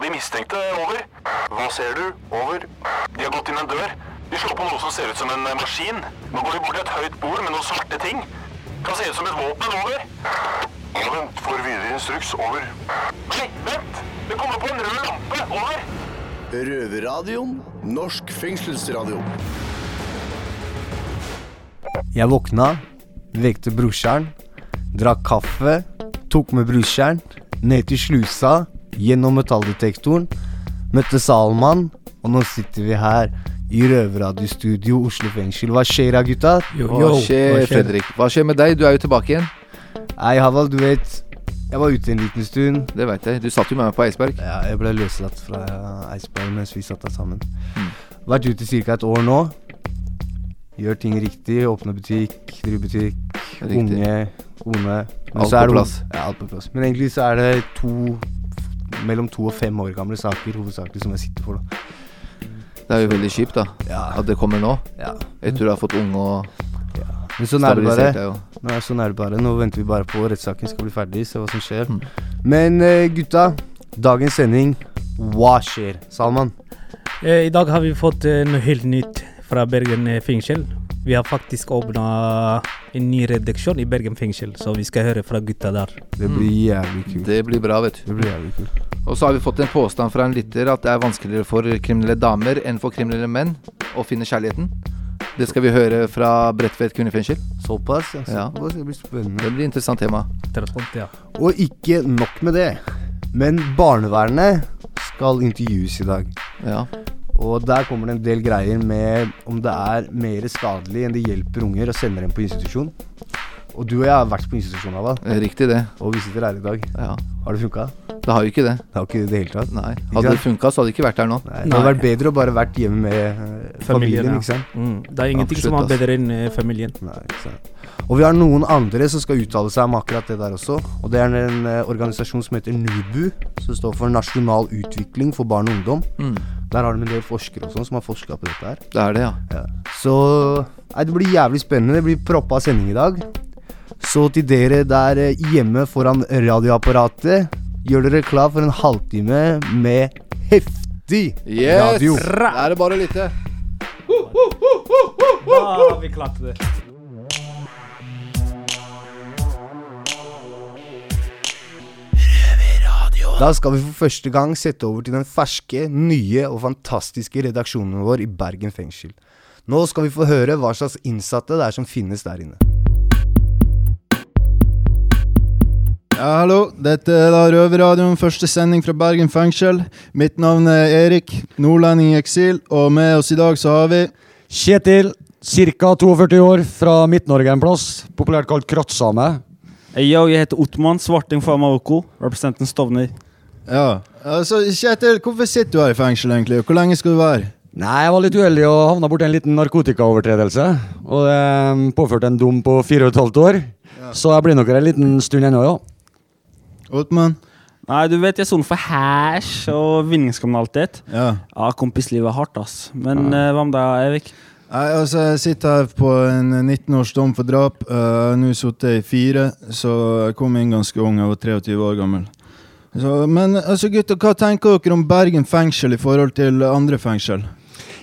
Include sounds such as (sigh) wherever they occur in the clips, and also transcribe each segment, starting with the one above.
på de mistenkte. Over. Hva ser du? Over. De har gått inn en dør. De slår på noe som ser ut som en maskin. Nå går de bort til et høyt bord med noen svarte ting. Kan se ut som et våpen. Over. Ja, vent. Får videre instruks. Over. Nei, vent! Det kommer på en rød lampe. Over. Røverradioen. Norsk fengselsradio. Jeg våkna, vekte brorsan, drakk kaffe, tok med brorsan ned til slusa, gjennom metalldetektoren, møtte Salman, og nå sitter vi her i Røverradiostudio Oslo fengsel. Hva skjer da, gutta? Hva skjer, Fredrik? Hva skjer med deg? Du er jo tilbake igjen. Nei, Havald, du vet Jeg var ute en liten stund. Det veit jeg. Du satt jo med meg på Eidsberg. Ja, jeg ble løslatt fra Eidsberg mens vi satt der sammen. Mm. Vært ute i ca. et år nå. Gjør ting riktig. Åpne butikk, drive butikk. Riktig. Unge, kone. Alt på plass. Ja, alt på plass. Men egentlig så er det to mellom to og fem år gamle saker hovedsakelig som jeg sitter for. da Det er jo veldig kjipt, da. Ja. At det kommer nå. Ja. Etter du har fått unge og Men sånn er det bare. Nå er, sånn er det bare. Nå venter vi bare på rettssaken skal bli ferdig, se hva som skjer. Mm. Men eh, gutta, dagens sending, hva skjer? Salman? Eh, I dag har vi fått eh, noe helt nytt fra Bergen fengsel. Vi har faktisk åpna en ny redaksjon i Bergen fengsel, så vi skal høre fra gutta der. Det blir jævlig kult. Mm. Det blir bra, vet du. Det blir jævlig kult. Og så har vi fått en påstand fra en lytter at det er vanskeligere for kriminelle damer enn for kriminelle menn å finne kjærligheten. Det skal vi høre fra Bredtvet kvinnefengsel. Såpass, ja. Ja. Såpass, Det blir spennende. Det blir et interessant tema. Interessant, ja. Og ikke nok med det. Men barnevernet skal intervjues i dag. Ja. Og der kommer det en del greier med om det er mer skadelig enn det hjelper unger å sende dem på institusjon. Og du og jeg har vært på institusjon, Ava, Riktig det. og vi sitter her i dag. Ja. Har det funka? Det har jo ikke det. Det har ikke det i det hele tatt. Nei. Ikke Hadde det funka, så hadde det ikke vært her nå. Nei, det hadde vært bedre å bare vært hjemme med eh, familien, ja. ikke sant? Mm. Det er ingenting Absolutt, som er bedre enn eh, familien. Nei, ikke sant. Og vi har noen andre som skal uttale seg om akkurat det der også. Og det er en eh, organisasjon som heter NUBU, som står for Nasjonal utvikling for barn og ungdom. Mm. Der har de en del forskere og sånn som har forska på dette her. Det er det, ja. Ja. Så nei, det blir jævlig spennende. Det blir proppa sending i dag. Så til dere der eh, hjemme foran radioapparatet, gjør dere klar for en halvtime med heftig radio. Yes! Da er det bare å lytte. Da har vi klart det. Da skal vi for første gang sette over til den ferske, nye og fantastiske redaksjonen vår i Bergen fengsel. Nå skal vi få høre hva slags innsatte det er som finnes der inne. Ja, hallo. Dette er da Røverradioen, første sending fra Bergen fengsel. Mitt navn er Erik, nordlending i eksil, og med oss i dag så har vi Kjetil, ca. 42 år, fra Midt-Norge en plass. Populært kalt krattsame. Jeg heter Ottmann, svarting fra Marokko. Representanten Stovner. Ja, altså Kjetil, hvorfor sitter du her i fengsel egentlig, og hvor lenge skal du være? Nei, jeg var litt uheldig og havna borti en liten narkotikaovertredelse. Og det eh, påførte en dom på fire og et halvt år. Så jeg blir nok her en liten stund ennå, ja. Otman? Nei, du vet jeg soner for hæsj og vinningskriminalitet. Ja. Ja, kompislivet er hardt, ass. Men ja. hva med deg, Evik? Nei, altså, jeg sitter her på en 19 års dom for drap. Uh, jeg har nå sittet i fire, så jeg kom inn ganske ung. Jeg var 23 år gammel. Så, men altså, gutter, hva tenker dere om Bergen fengsel i forhold til andre fengsel?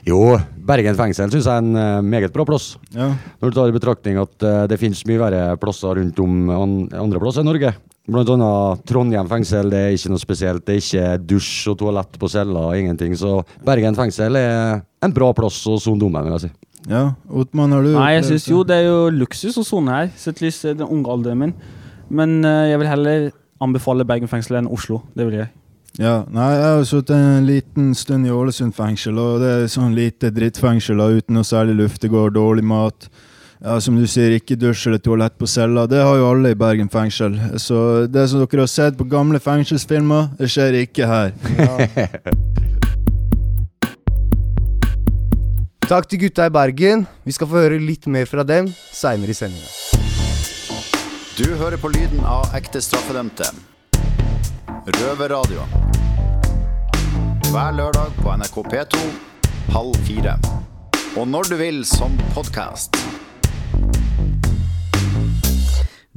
Jo, Bergen fengsel syns jeg er en eh, meget bra plass. Ja. Når du tar i betraktning at eh, det finnes mye verre plasser rundt om andre plasser i Norge. Blant annet Trondheim fengsel det er ikke noe spesielt. Det er ikke dusj og toalett på cella. Ingenting. Så Bergen fengsel er en bra plass å sone dommen, vil jeg si. ja. Otman, har du Nei, jeg syns synes jo det er jo luksus å sone her, sett lys til den unge alderen min. Men eh, jeg vil heller anbefale Bergen fengsel enn Oslo. Det vil jeg. Ja, nei, jeg har sittet en liten stund i Ålesund fengsel, og det er sånn lite drittfengsel uten noe særlig luftegård, dårlig mat. Ja, Som du sier, ikke dusj eller toalett på cella. Det har jo alle i Bergen fengsel. Så det som dere har sett på gamle fengselsfilmer, det skjer ikke her. (laughs) Takk til gutta i Bergen. Vi skal få høre litt mer fra dem seinere i sendinga. Du hører på lyden av ekte straffedømte. Røverradio. Hver lørdag på NRK P2 halv fire. Og når du vil som podkast.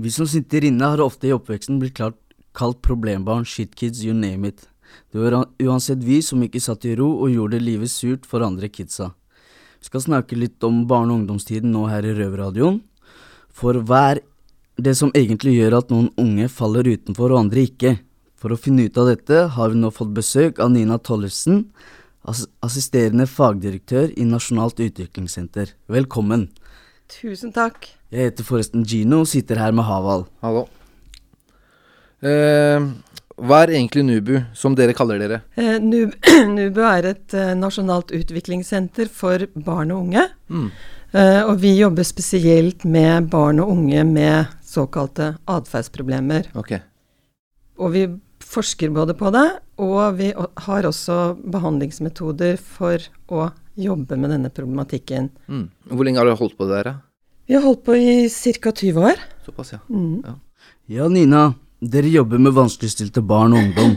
Vi som sitter inne, har ofte i oppveksten blitt klart, kalt problembarn, shitkids, you name it. Det var uansett vi som ikke satt i ro og gjorde livet surt for andre kidsa. Vi skal snakke litt om barne- og ungdomstiden nå her i Røverradioen. For hva er det som egentlig gjør at noen unge faller utenfor og andre ikke? For å finne ut av dette har vi nå fått besøk av Nina Tollefsen, assisterende fagdirektør i Nasjonalt utviklingssenter. Velkommen. Tusen takk. Jeg heter forresten Gino og sitter her med Haval. Hallo. Eh, hva er egentlig NUBU, som dere kaller dere? Eh, NUB, (clears throat) NUBU er et eh, nasjonalt utviklingssenter for barn og unge. Mm. Eh, og vi jobber spesielt med barn og unge med såkalte atferdsproblemer. Okay. Og vi forsker både på det, og vi har også behandlingsmetoder for å jobbe med denne problematikken. Mm. Hvor lenge har dere holdt på det der? da? Vi har holdt på i ca. 20 år. Såpass, ja. Mm. ja. Ja, Nina. Dere jobber med vanskeligstilte barn og ungdom.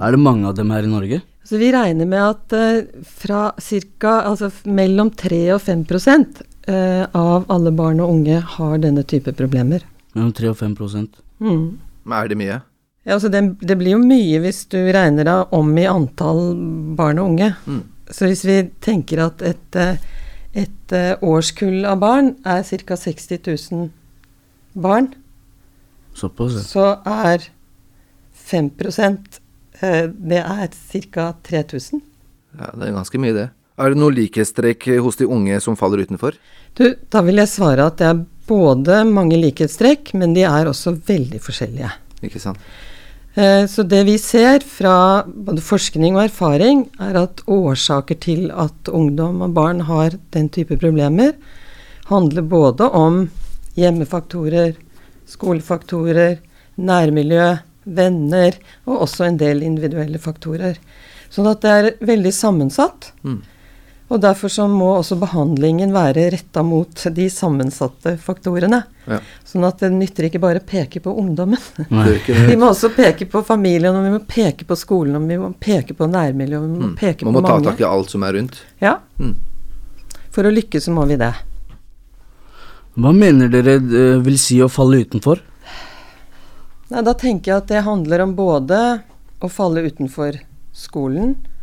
Er det mange av dem her i Norge? Så vi regner med at uh, fra cirka, Altså mellom 3 og 5 prosent eh, av alle barn og unge har denne type problemer. Mellom 3 og 5 prosent. Mm. Men er det mye? Ja, altså det, det blir jo mye hvis du regner deg om i antall barn og unge. Mm. Så hvis vi tenker at et, eh, et eh, årskull av barn er ca. 60 000 barn, Såpass, ja. så er 5 eh, det er ca. 3000. Ja, det er ganske mye, det. Er det noe likhetstrekk hos de unge som faller utenfor? Du, da vil jeg svare at det er både mange likhetstrekk, men de er også veldig forskjellige. Ikke sant? Eh, Så det vi ser fra både forskning og erfaring, er at årsaker til at ungdom og barn har den type problemer, handler både om hjemmefaktorer, skolefaktorer, nærmiljø, venner, og også en del individuelle faktorer. Sånn at det er veldig sammensatt. Mm. Og derfor så må også behandlingen være retta mot de sammensatte faktorene. Ja. Sånn at det nytter ikke bare å peke på ungdommen. (laughs) Vi må også peke på familien, og vi må peke på skolen, og vi må peke på nærmiljøet, og vi må Mm. peke Man må ta tak i alt som er rundt. Ja. Mm. For å lykkes så må vi det. Hva mener dere det vil si å falle utenfor? Nei, da tenker jeg at det handler om både å falle utenfor skolen, eh,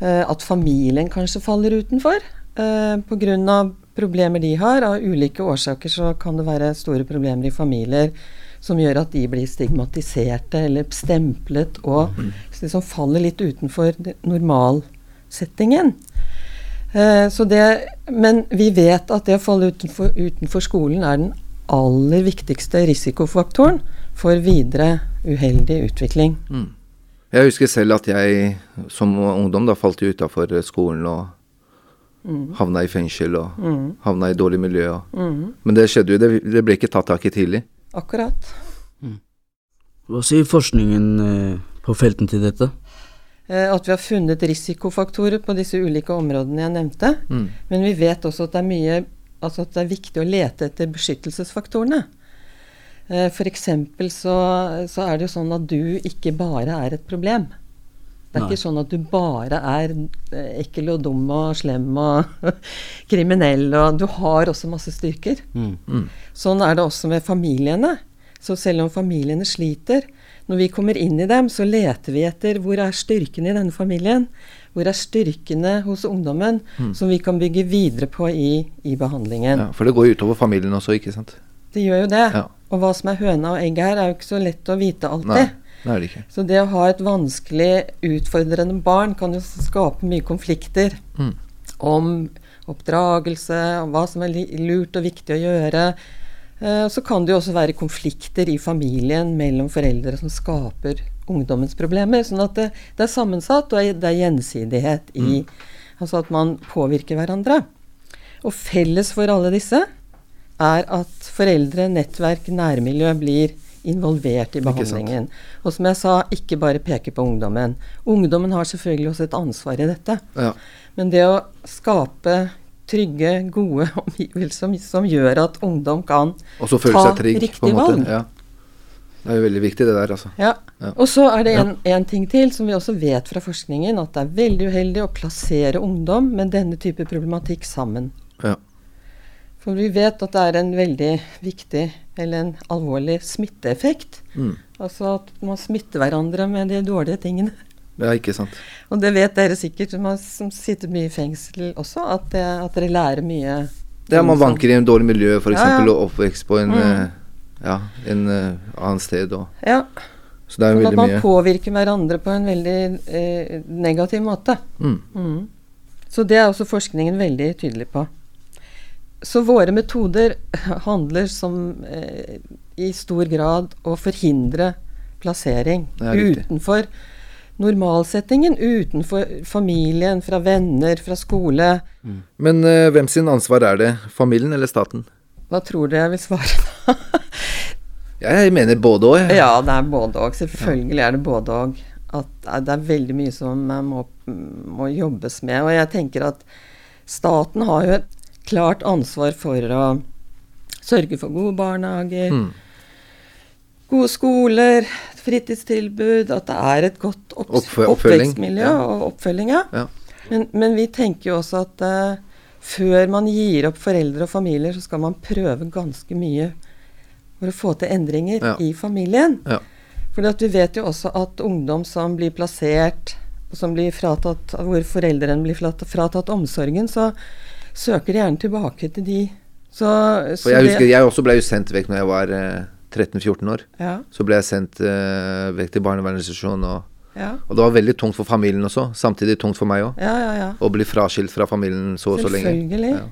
at familien kanskje faller utenfor eh, pga. problemer de har. Av ulike årsaker så kan det være store problemer i familier som gjør at de blir stigmatiserte eller stemplet og liksom faller litt utenfor normalsettingen. Eh, så det, men vi vet at det å falle utenfor, utenfor skolen er den aller viktigste risikofaktoren for videre uheldig utvikling. Mm. Jeg husker selv at jeg som ungdom da falt utafor skolen og Mm. havna i fengsel og Mm. havna i dårlig miljø. Og. Mm. Men det skjedde jo, det, det ble ikke tatt tak i tidlig. Akkurat. Hva sier forskningen eh, på felten til dette? Eh, At vi har funnet risikofaktorer på disse ulike områdene jeg nevnte. Mm. Men vi vet også at det er mye Altså at det er viktig å lete etter beskyttelsesfaktorene. Eh, eksempel så, så er det jo sånn at du ikke bare er et problem. Det er Nei. ikke sånn at du bare er eh, ekkel og dum og slem og (laughs) kriminell, og du har også masse styrker. Mm. Mm. Sånn er det også med familiene. Så selv om familiene sliter, når vi kommer inn i dem, så leter vi etter hvor er styrkene i denne familien. Hvor er styrkene hos ungdommen Mm. som vi kan bygge videre på i, i behandlingen. Ja, for det går jo utover familien også, ikke sant? Det gjør jo det. Ja. Og hva som er høna og egget her, er jo ikke så lett å vite alltid. Nei, det er det ikke. Så det å ha et vanskelig, utfordrende barn kan jo skape mye konflikter Mm. om oppdragelse, om hva som er lurt og viktig å gjøre. Eh, så kan det jo også være konflikter i familien mellom foreldre som skaper ungdommens problemer. Sånn at det, det er sammensatt, og det er gjensidighet i Altså at man påvirker hverandre. Og felles for alle disse er at foreldre, nettverk, nærmiljø blir involvert i behandlingen. Og som jeg sa, ikke bare peke på ungdommen. Ungdommen har selvfølgelig også et ansvar i dette. Ja. Men det å skape trygge, gode (laughs) omgivelser som, som gjør at ungdom kan ta seg trygg, på riktig valg. Ja. Det er jo veldig viktig, det der, altså. Ja. Ja. Og så er det en, en ting til som vi også vet fra forskningen, at det er veldig uheldig å plassere ungdom med denne type problematikk sammen. Ja. For vi vet at det er en veldig viktig, eller en alvorlig smitteeffekt. Mm. Altså at man smitter hverandre med de dårlige tingene. Ja, ikke sant. Og det vet dere sikkert, som, som sitter mye i fengsel også, at, det, at dere lærer mye. Ja, man vanker i en dårlig miljø, f.eks. Ja, ja. og oppvekst på en, Mm. eh, ja, en eh, annen sted. Og. Ja. Så det er jo Sånn at man påvirker hverandre på en veldig eh, negativ måte. Mm. Så det er også forskningen veldig tydelig på. Så våre metoder handler som eh, i stor grad å forhindre plassering er utenfor normalsettingen, utenfor familien, fra venner, fra skole. Men eh, hvem sin ansvar er det? Familien eller staten? Hva tror dere jeg vil svare? (laughs) Jeg mener både òg. Ja, det er både og. Selvfølgelig er det både og. At eh, det er veldig mye som eh, må, må jobbes med. Og jeg tenker at staten har jo et klart ansvar for å sørge for gode barnehager, Mm. gode skoler, fritidstilbud, at det er et godt opps oppvekstmiljø ja. og oppfølging. Ja. Men, men vi tenker jo også at uh, før man gir opp foreldre og familier, så skal man prøve ganske mye for å få til endringer Ja. i familien. Ja. Fordi vi vet jo også at ungdom som blir plassert, og som blir fratatt, hvor foreldrene blir fratatt, fratatt omsorgen, så søker gjerne tilbake til de. Så, så For jeg husker jeg også ble jo sendt vekk når jeg var eh, 13-14 år. Ja. Så ble jeg sendt eh, vekk til barnevernsinstitusjon. Og, Ja. og det var veldig tungt for familien også. Samtidig tungt for meg òg. Ja, ja, ja. Å bli fraskilt fra familien så og så lenge. Selvfølgelig. Ja.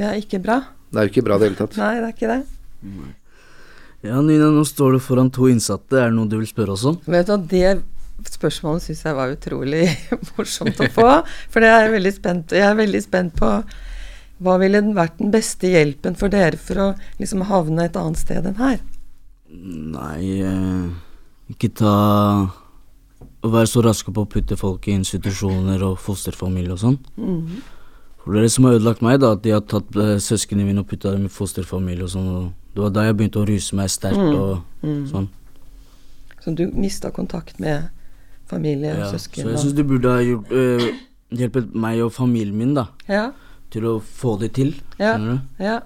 Det er ikke bra. Det er jo ikke bra i det hele tatt. Nei, det er ikke det. Ja, Nina, nå står du foran to innsatte. Er det noe du vil spørre oss om? Vet du, Det spørsmålet syns jeg var utrolig (laughs) morsomt å få. For det er jeg veldig spent. Jeg er veldig spent på hva ville den vært den beste hjelpen for dere for å liksom havne et annet sted enn her? Nei, eh, ikke ta Å være så raske på å putte folk i institusjoner og fosterfamilie og sånn. Mhm. For det er det som har ødelagt meg, da, at de har tatt eh, søsknene mine og putta dem i fosterfamilie og sånn. Det var da jeg begynte å ruse meg sterkt Mm. og Mm. sånn. Så du mista kontakt med familie og Ja, så jeg syns du burde ha gjort, øh, hjulpet meg og familien min, da. Ja. Til å få det til, Ja. skjønner du? Ja.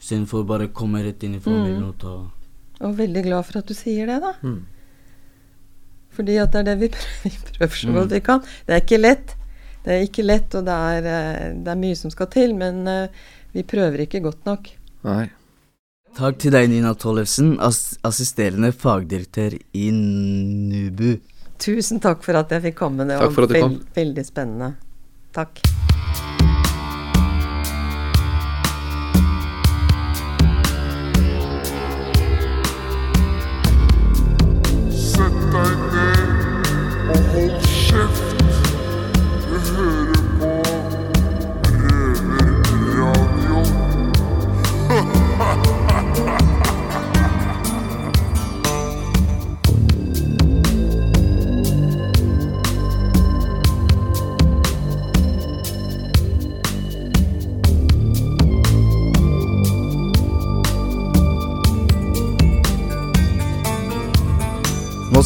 Istedenfor bare å komme rett inn i familien Mm. og ta Og veldig glad for at du sier det, da. Mm. Fordi at det er det vi (laughs) prøver, vi prøver så Mm. godt vi kan. Det er ikke lett. Det er ikke lett, og det er, eh, det er mye som skal til, men uh, vi prøver ikke godt nok. Nei. Takk til deg, Nina Tollefsen, ass assisterende fagdirektør i NUBU. Tusen takk for at jeg fikk komme. Det var kom. veldig spennende. Takk.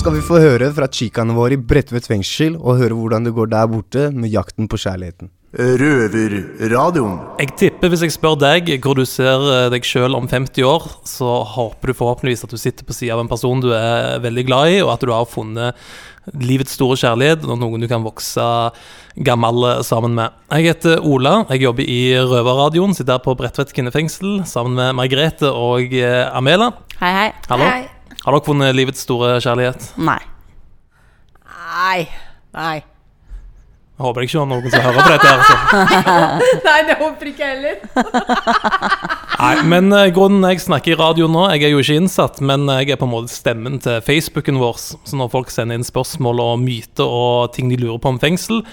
Skal vi få høre fra chicaene våre i Bredtvet fengsel, og høre hvordan det går der borte med jakten på kjærligheten. Røverradioen. Jeg tipper hvis jeg spør deg hvor du ser eh, deg sjøl om 50 år, så håper du forhåpentligvis at du sitter på sida av en person du er veldig glad i, og at du har funnet livets store kjærlighet, og noen du kan vokse gammel sammen med. Jeg heter Ola, jeg jobber i Røverradioen, sitter her på Bredtvet kvinnefengsel sammen med Margrethe og eh, Amela. Hei, hei. Hallo. Hei. Har dere funnet livets store kjærlighet? Nei. Nei. Nei. Jeg håper ikke det er noen som hører på dette. her, altså. (laughs) Nei, det håper ikke jeg heller. (laughs) Nei, men eh, grunnen jeg snakker i radio nå Jeg er jo ikke innsatt, men jeg er på en måte stemmen til Facebooken vår. Så når folk sender inn spørsmål og myter og ting de lurer på om fengsel,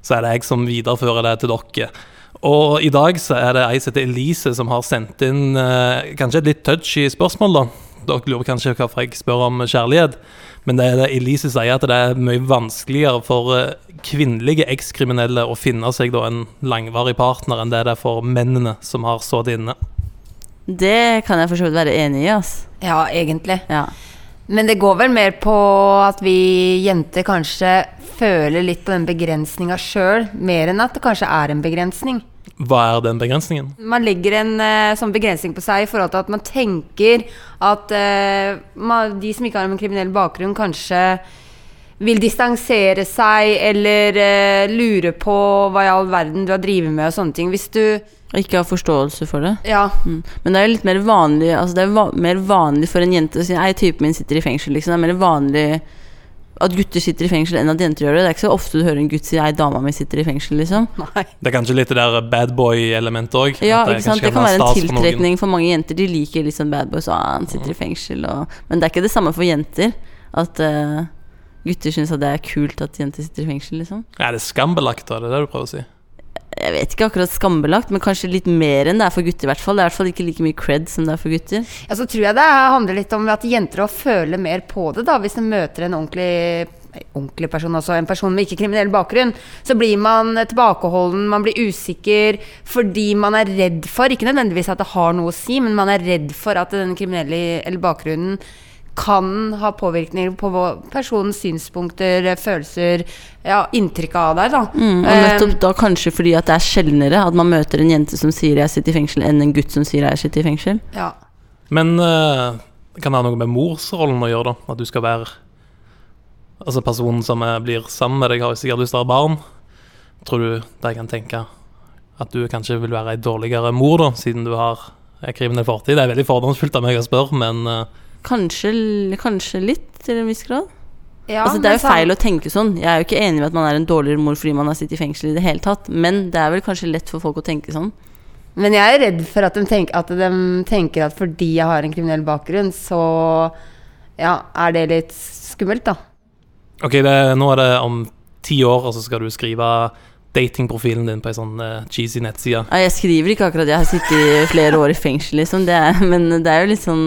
så er det jeg som viderefører det til dere. Og i dag så er det ei som heter Elise, som har sendt inn eh, kanskje et litt touchy spørsmål, da. Dere lurer kanskje hvorfor jeg spør om kjærlighet, men det er det Elise sier, at det er mye vanskeligere for eh, kvinnelige ekskriminelle å finne seg da en langvarig partner enn det det er for mennene som har sittet inne. Det kan jeg for så vidt være enig i, ass. Ja, egentlig. Ja. Men det går vel mer på at vi jenter kanskje føler litt på den begrensninga sjøl, mer enn at det kanskje er en begrensning. Hva er den begrensningen? Man legger en uh, sånn begrensning på seg i forhold til at man tenker at uh, man, de som ikke har en kriminell bakgrunn, kanskje vil distansere seg eller uh, lure på hva i all verden du har drevet med og sånne ting. Hvis du Ikke har forståelse for det. Ja. Mm. Men det er jo litt mer vanlig Altså det er va mer vanlig for en jente å si Nei, typen min sitter i fengsel, liksom. Det er mer vanlig at gutter sitter i fengsel enn at jenter gjør det. Det er ikke så ofte du hører en gutt si 'ei, dama mi sitter i fengsel', liksom. Det er kanskje litt det der bad boy-elementet òg. Ja, ikke sant. Det kan være en tiltrekning for mange jenter. De liker sånn bad boys, og ah, han sitter i fengsel og Men det er ikke det samme for jenter. At uh, gutter syns at det er kult at jenter sitter i fengsel, liksom. Er det skambelagt, da? Det er det du prøver å si? Jeg vet ikke akkurat skambelagt, men kanskje litt mer enn det er for gutter, i hvert fall. Det er i hvert fall ikke like mye cred som det er for gutter. Ja, så tror jeg det handler litt om at jenter også føler mer på det, da. Hvis de møter en ordentlig ordentlig person, altså en person med ikke-kriminell bakgrunn, så blir man tilbakeholden, man blir usikker fordi man er redd for, ikke nødvendigvis at det har noe å si, men man er redd for at den kriminelle eller bakgrunnen kan ha påvirkning på personens synspunkter, følelser, ja, inntrykk av deg, da. Mm, og Eh, nettopp da kanskje fordi at det er sjeldnere at man møter en jente som sier 'jeg sitter i fengsel', enn en gutt som sier 'jeg sitter i fengsel'. Ja. Men eh, kan det ha noe med morsrollen å gjøre, da? At du skal være Altså personen som eh, blir sammen med deg, har sikkert lyst til å ha barn. Tror du de kan tenke at du kanskje vil være ei dårligere mor, da, siden du har en kriminell fortid? Det er veldig fordomsfullt av meg å spørre, men Kanskje, kanskje litt, til en viss grad. Ja, altså, det er jo feil å tenke sånn. Jeg er jo ikke enig med at man er en dårligere mor fordi man har sittet i fengsel i det hele tatt, men det er vel kanskje lett for folk å tenke sånn. Men jeg er redd for at de, tenker, at de tenker at fordi jeg har en kriminell bakgrunn, så ja, er det litt skummelt, da. OK, det, nå er det om ti år, og så skal du skrive datingprofilen din på ei sånn uh, cheesy nettside. Ja, jeg skriver ikke akkurat jeg har sittet i flere år i fengsel, liksom, det er, men det er jo litt sånn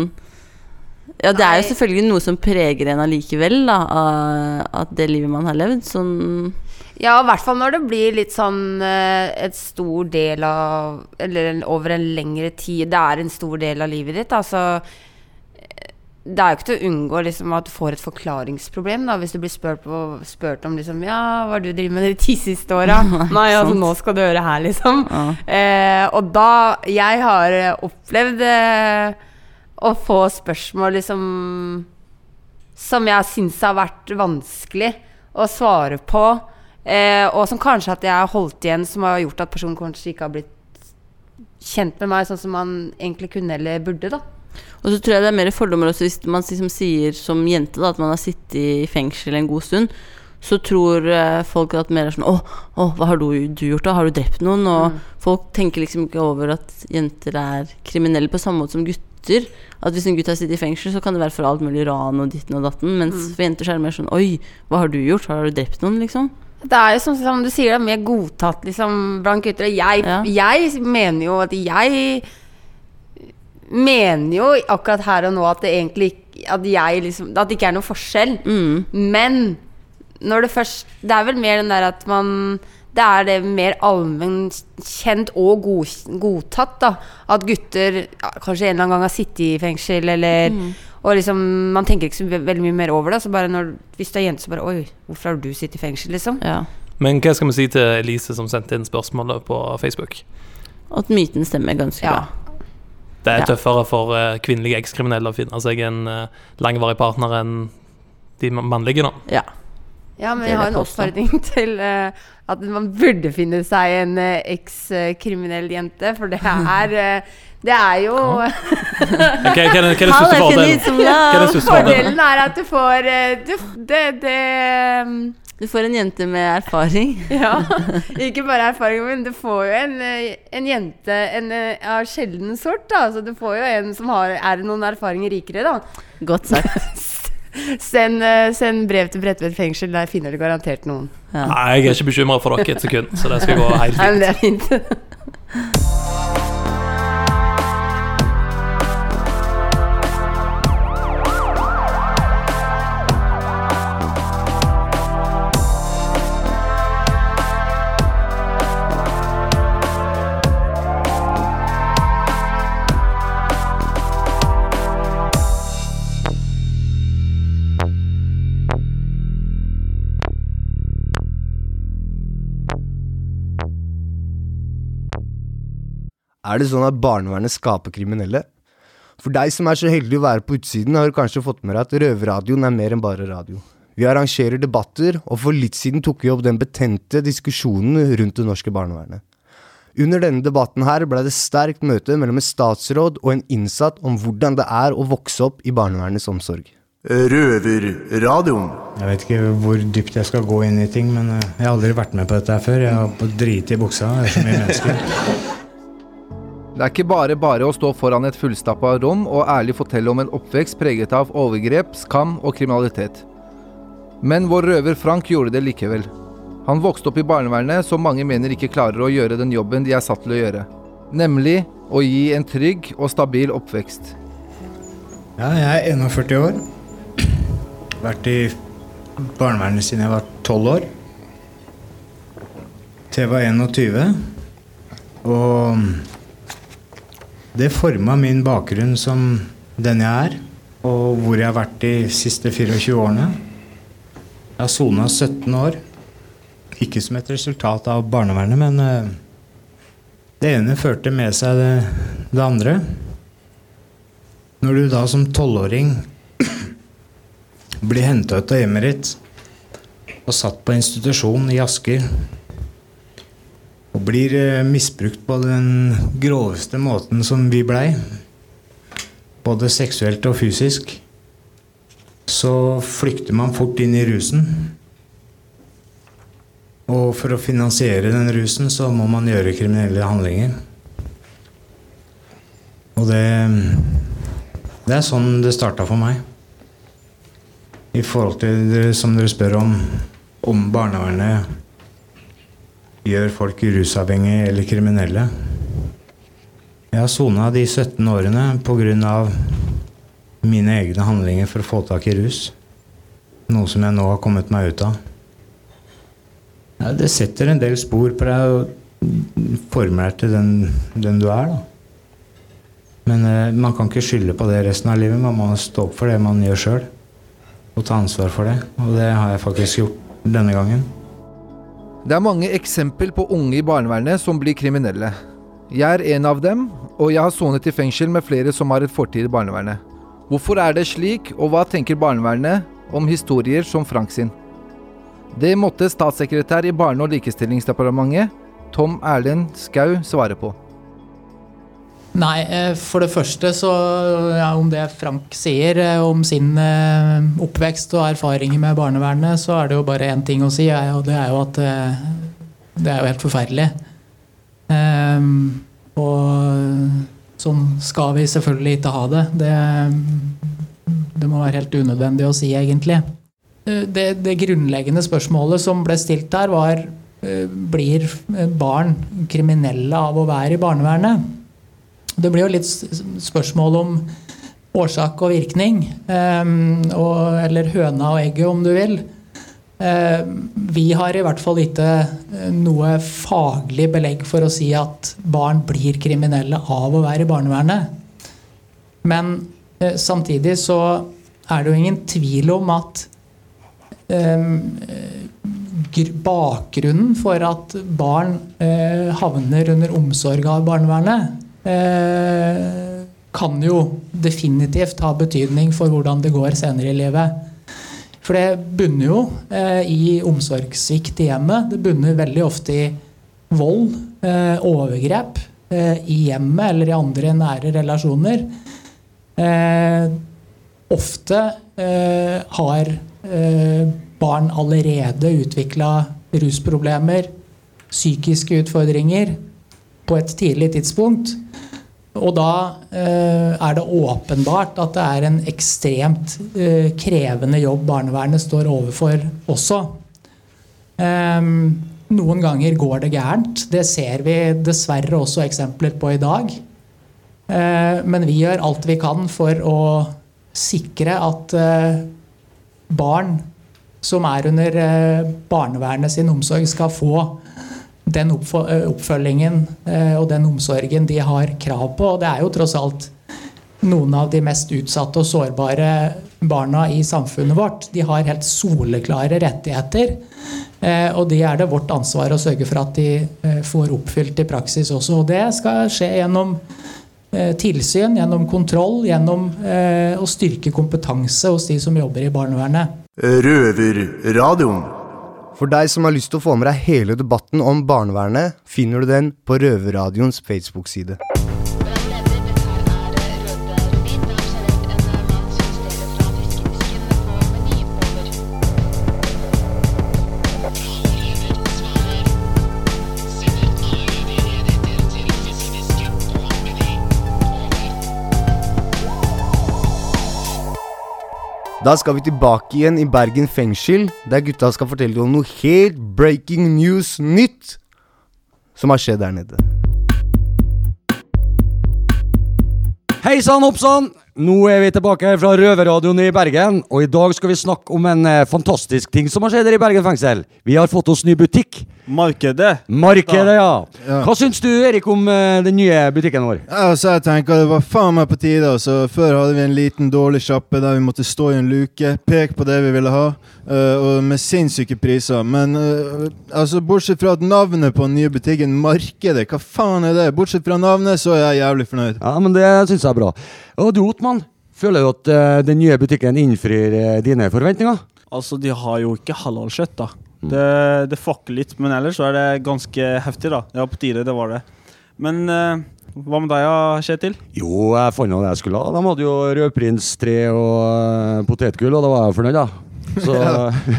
Ja, det er jo selvfølgelig noe som preger en allikevel, da, at det livet man har levd. Sånn Ja, i hvert fall når det blir litt sånn eh, et stor del av Eller en, over en lengre tid. Det er en stor del av livet ditt. Altså eh, Det er jo ikke til å unngå liksom, at du får et forklaringsproblem da, hvis du blir spurt, på, spurt om liksom, Ja, hva har du drevet med de ti siste åra? (laughs) Nei, altså, nå skal du høre her, liksom. Ja. Eh, og da Jeg har eh, opplevd eh, å få spørsmål liksom som jeg syns har vært vanskelig å svare på. Eh, og som kanskje at jeg har holdt igjen, som har gjort at personen kanskje ikke har blitt kjent med meg sånn som man egentlig kunne eller burde. da Og så tror jeg det er mer fordommer også hvis man liksom sier som jente da, at man har sittet i fengsel en god stund. Så tror eh, folk at mer er sånn Å, å hva har du, du gjort, da? Har du drept noen? Og Mm. folk tenker liksom ikke over at jenter er kriminelle på samme måte som gutter. At hvis en gutt har sittet i fengsel, så kan det være for alt mulig ran og ditten og datten. Mens Mm. for jenter så er det mer sånn Oi, hva har du gjort? Har du drept noen, liksom? Det er jo som, som du sier, det er mer godtatt liksom, blant gutter. Og Jeg, jeg mener jo at jeg mener jo akkurat her og nå at det egentlig at jeg liksom At det ikke er noe forskjell. Men når det først Det er vel mer den der at man det er det mer allmennkjent og god, godtatt, da. At gutter ja, kanskje en eller annen gang har sittet i fengsel, eller Mm. Og liksom Man tenker ikke så veldig mye mer over det. Så bare når, hvis du er jente, så bare Oi, hvorfor har du sittet i fengsel, liksom? Men hva skal vi si til Elise som sendte inn spørsmålet på Facebook? At myten stemmer ganske bra. Det er tøffere for uh, kvinnelige ekskriminelle å finne seg en uh, langvarig partner enn de ma- mannlige, da. Ja. Ja, men jeg har en oppfordring (laughs) til uh, at man burde finne seg en uh, ekskriminell jente, for det er uh, Det er jo (laughs) hva er- hva er den- største fordelen? er fordelen? Er at du får du, det, det um, Du får en jente med erfaring. (laughs) Ja. Ikke bare erfaring, men du får jo en, en jente en, av sjelden sort. Da. Så du får jo en som har, er noen erfaringer rikere, da. Godt sagt. Send, eh, send brev til Bredtvet fengsel, der finner du garantert noen. Nei, jeg er ikke bekymra for dere et sekund, så det skal gå helt Nei, men fint. det er fint. (laughs) Er det sånn at barnevernet skaper kriminelle? For deg som er så heldig å være på utsiden, har du kanskje fått med deg at Røverradioen er mer enn bare radio. Vi arrangerer debatter, og for litt siden tok vi opp den betente diskusjonen rundt det norske barnevernet. Under denne debatten her ble det sterkt møte mellom en statsråd og en innsatt om hvordan det er å vokse opp i barnevernets omsorg. Røverradioen. Jeg vet ikke hvor dypt jeg skal gå inn i ting, men eh, jeg har aldri vært med på dette her før. Jeg har på drit i buksa. Det er så mye mennesker. (laughs) Det er ikke bare bare å stå foran et fullstappa rom og ærlig fortelle om en oppvekst preget av overgrep, skam og kriminalitet. Men vår røver Frank gjorde det likevel. Han vokste opp i barnevernet, som mange mener ikke klarer å gjøre den jobben de er satt til å gjøre. Nemlig å gi en trygg og stabil oppvekst. Ja, jeg er 41 år. Vært i barnevernet siden jeg var 12 år. Til jeg var 21. Og det forma min bakgrunn som den jeg er, og hvor jeg har vært de siste 24 årene. Jeg har sona 17 år. Ikke som et resultat av barnevernet, men eh, det ene førte med seg det, det andre. Når du da som tolvåring (clears throat) blir henta ut av hjemmet ditt og satt på institusjon i Asker og blir eh, misbrukt på den groveste måten som vi blei, både seksuelt og fysisk, så flykter man fort inn i rusen. Og for å finansiere den rusen, så må man gjøre kriminelle handlinger. Og det Det er sånn det starta for meg. I forhold til som dere spør om, om barnevernet gjør folk rusavhengige eller kriminelle. Jeg har sona de 17 årene pga. mine egne handlinger for å få tak i rus. Noe som jeg nå har kommet meg ut av. Ja, det setter en del spor på deg og former deg til den, den du er. da. Men eh, man kan ikke skylde på det resten av livet. Man må stå opp for det man gjør sjøl. Og ta ansvar for det. Og det har jeg faktisk gjort denne gangen. Det er mange eksempel på unge i barnevernet som blir kriminelle. Jeg er en av dem, og jeg har sonet i fengsel med flere som har et fortid i barnevernet. Hvorfor er det slik, og hva tenker barnevernet om historier som Frank sin? Det måtte statssekretær i Barne- og likestillingsdepartementet, Tom Erlend Skau, svare på. Nei, eh, for det første så ja, Om det Frank sier eh, om sin eh, oppvekst og erfaringer med barnevernet, så er det jo bare én ting å si, og det er jo at det er jo helt forferdelig. Um, og sånn skal vi selvfølgelig ikke ha det. det. Det må være helt unødvendig å si, egentlig. Det, det grunnleggende spørsmålet som ble stilt der, var blir barn kriminelle av å være i barnevernet? Det blir jo litt spørsmål om årsak og virkning. og, eller høna og egget, om du vil. vi har i hvert fall ikke noe faglig belegg for å si at barn blir kriminelle av å være i barnevernet. Men samtidig så er det jo ingen tvil om at bakgrunnen for at barn havner under omsorg av barnevernet, kan jo definitivt ha betydning for hvordan det går senere i livet. For det bunner jo i omsorgssvikt i hjemmet. Det bunner veldig ofte i vold, overgrep i hjemmet eller i andre nære relasjoner. ofte har barn allerede utvikla rusproblemer, psykiske utfordringer, på et tidlig tidspunkt. Og da eh, er det åpenbart at det er en ekstremt eh, krevende jobb barnevernet står overfor også. Eh, noen ganger går det gærent. Det ser vi dessverre også eksempler på i dag. men vi gjør alt vi kan for å sikre at barn som er under barnevernet sin omsorg, skal få den oppfølgingen og den omsorgen de har krav på. Og det er jo tross alt noen av de mest utsatte og sårbare barna i samfunnet vårt. De har helt soleklare rettigheter. Og de er det vårt ansvar å sørge for at de får oppfylt i praksis også. Og det skal skje gjennom tilsyn, gjennom kontroll, gjennom å styrke kompetanse hos de som jobber i barnevernet. Røverradioen. For deg som har lyst til å få med deg hele debatten om barnevernet, finner du den på Røverradioens Facebook-side. Da skal vi tilbake igjen i Bergen fengsel, der gutta skal fortelle om noe helt breaking news nytt som har skjedd der nede. Hei sann, hopp sann! Nå er vi tilbake fra Røverradioen i Bergen, og i dag skal vi snakke om en eh, fantastisk ting som har skjedd her i Bergen fengsel. Vi har fått oss ny butikk. Markedet. Markedet, ja. Ja. Hva syns du, Erik, om eh, den nye butikken vår? Ja, så jeg tenker det var faen meg på tide. Altså. Før hadde vi en liten dårlig sjappe der vi måtte stå i en luke, peke på det vi ville ha, eh, og med sinnssyke priser. Men uh, altså, bortsett fra at navnet på den nye butikken, Markedet, hva faen er det? Bortsett fra navnet, så er jeg jævlig fornøyd. Ja, men det syns jeg er bra. Og du, Otman, føler du at uh, den nye butikken innfrir dine forventninger? Altså, de har jo ikke halalkjøtt, da. Det, det fucker litt, men ellers så er det ganske heftig, da. Ja, på tide, det var det. Men hva med deg, Kjetil? Jo, jeg fant det jeg skulle ha. De hadde jo rødprins 3 og potetgull, og da var jeg fornøyd, da. Så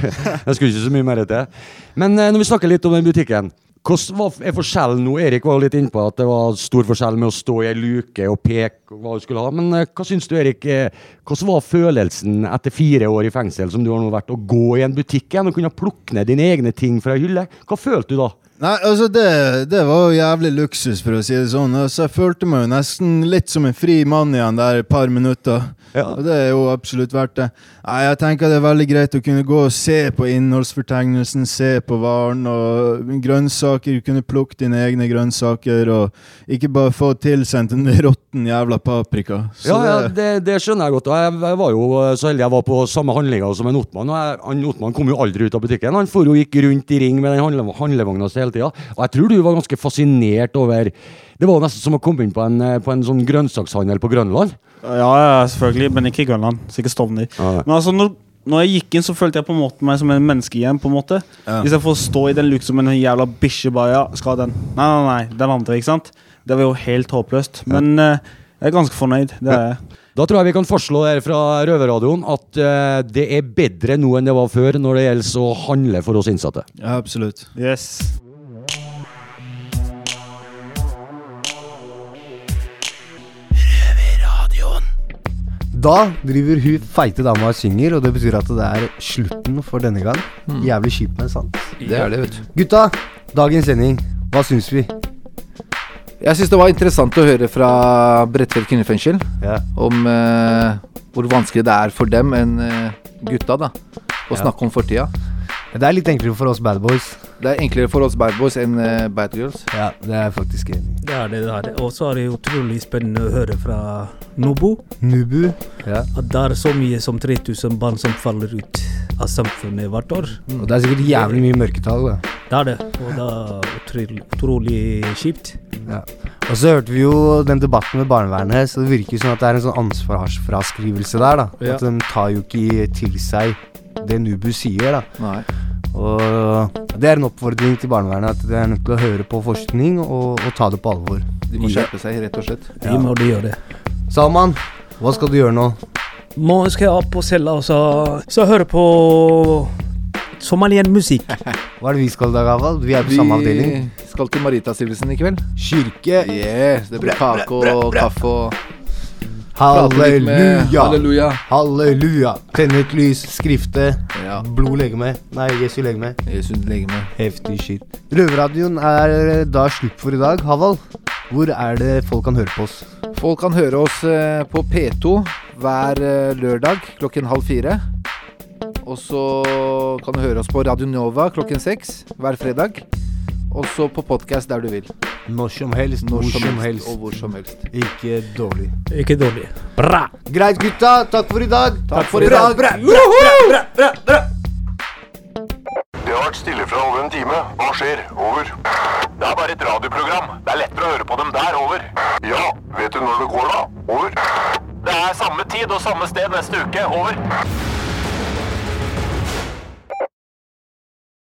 (laughs) jeg skulle ikke så mye mer til. Men eh, når vi snakker litt om den butikken. Hvordan hva er forskjellen nå? Erik var jo litt inne på at det var stor forskjell med å stå i ei luke og peke hva du skulle ha. Men eh, hva syns du, Erik? eh, Hvordan var følelsen etter fire år i fengsel som du har nå vært, å gå i en butikk igjen og kunne plukke ned dine egne ting fra ei hylle? Hva følte du da? Nei, altså det, det var jo jævlig luksus, for å si det sånn. Altså, jeg følte meg jo nesten litt som en fri mann igjen der et par minutter. Og det er jo absolutt verdt det. Nei, jeg tenker det er veldig greit å kunne gå og se på innholdsfortegnelsen, se på varen og grønnsaker. Kunne plukke dine egne grønnsaker og ikke bare få tilsendt en råtten jævla paprika. Så ja, ja det- det, skjønner jeg godt. Og jeg, jeg var jo så heldig jeg var på samme handlinga som en Otman. Og jeg, han Otman kom jo aldri ut av butikken. Han for jo gikk rundt i ring med den handle, handlevogna si hele tida. Og jeg tror du var ganske fascinert over Det var nesten som å komme inn på en, eh, på en sånn grønnsakshandel på Grønland. Ja, ja, selvfølgelig, men ikke i Grønland. Sikkert Stovner. Men altså, når, når jeg gikk inn, så følte jeg på en måte meg som en menneske igjen. på en måte Ja. Istedenfor å stå i den luken som en jævla bikkje bare ja, skal ha den. Nei, nei, nei, den andre, ikke sant? Det var jo helt håpløst. Men uh, jeg er ganske fornøyd. Det er jeg. Da tror jeg vi kan forslå her fra Røverradioen at eh, det er bedre nå enn det var før når det gjelder å handle for oss innsatte. Ja, absolutt. Yes. Da driver hun feite dama og synger, og det betyr at det er slutten for denne gang. Mm. Jævlig kjipt, men sant. Det er det, vet du. Gutta, dagens sending, hva syns vi? Jeg syns det var interessant å høre fra Bredtvet kvinnefengsel om eh, hvor vanskelig det er for dem enn eh, gutta da å Ja. snakke om fortida. Det er litt enklere for oss bad boys. Det er enklere for oss bad boys enn uh, bad girls. Ja, det er faktisk enig. Det er det. det er det. Og så er det utrolig spennende å høre fra Nubu Nubu. Ja. At det er så mye som 3000 barn som faller ut av samfunnet hvert år. Og det er sikkert jævlig mye mørketall. Da. Det er det. Og det er utrolig, utrolig kjipt. Ja. Og så hørte vi jo den debatten med barnevernet, så det virker jo som at det er en sånn ansvarsfraskrivelse der. da Ja. At de tar jo ikke til seg det Nubu sier. da Nei. Og det er en oppfordring til barnevernet at de er nødt til å høre på forskning og, og ta det på alvor. De må skjerpe seg, rett og slett. De må de gjøre det. Salman, hva skal du gjøre nå? Nå skal jeg opp på cella og så, så høre på somalian musikk. (laughs) Hva er det vi skal i dag, Aval? Vi er på samme avdeling. Vi skal til Maritastiftelsen i kveld. Kirke. Yes, det blir kake og kaffe og Halleluja! Halleluja. Halleluja! Tenne et lys, skrifte, Ja. blod legeme. Nei, Jesu legeme. Jesu legeme. Heftig shit. Røverradioen er da slutt for i dag. Havald, hvor er det folk kan høre på oss? Folk kan høre oss eh, på P2 hver eh, lørdag klokken halv fire. Og så kan du høre oss på Radio Nova klokken seks hver fredag. Og så på podkast der du vil. Når som helst, Når hvor som helst, helst. og hvor som helst. Ikke dårlig. Ikke dårlig. Bra! Greit, gutta. Takk for i dag. Takk for i Bra, dag. bra, bra, bra, bra, bra. Det har vært stille fra over en time. Hva skjer? Over. Det er bare et radioprogram. Det er lettere å høre på dem der. Over. Ja, vet du når det går da? Over. Det er samme tid og samme sted neste uke. Over.